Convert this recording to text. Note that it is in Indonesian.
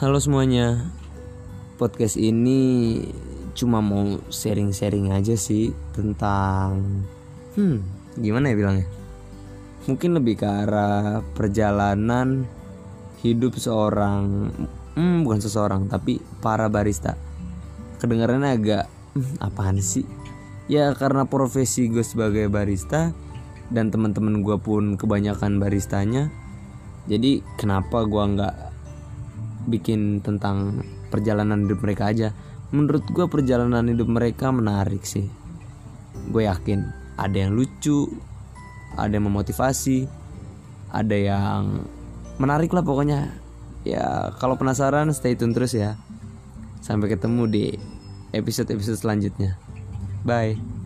Halo semuanya. Podcast ini cuma mau sharing-sharing aja sih Tentang Hmm gimana ya bilangnya? Mungkin lebih ke arah perjalanan hidup seorang Hmm bukan seseorang tapi para barista. Kedengarannya agak hmm, apaan sih? Ya karena profesi gue sebagai barista Dan teman-teman gue pun kebanyakan baristanya Jadi kenapa gue nggak bikin tentang perjalanan hidup mereka aja. Menurut gue perjalanan hidup mereka menarik sih. Gue yakin ada yang lucu ada yang memotivasi ada yang menarik lah pokoknya. Ya kalau penasaran stay tune terus ya. Sampai ketemu di episode-episode selanjutnya. Bye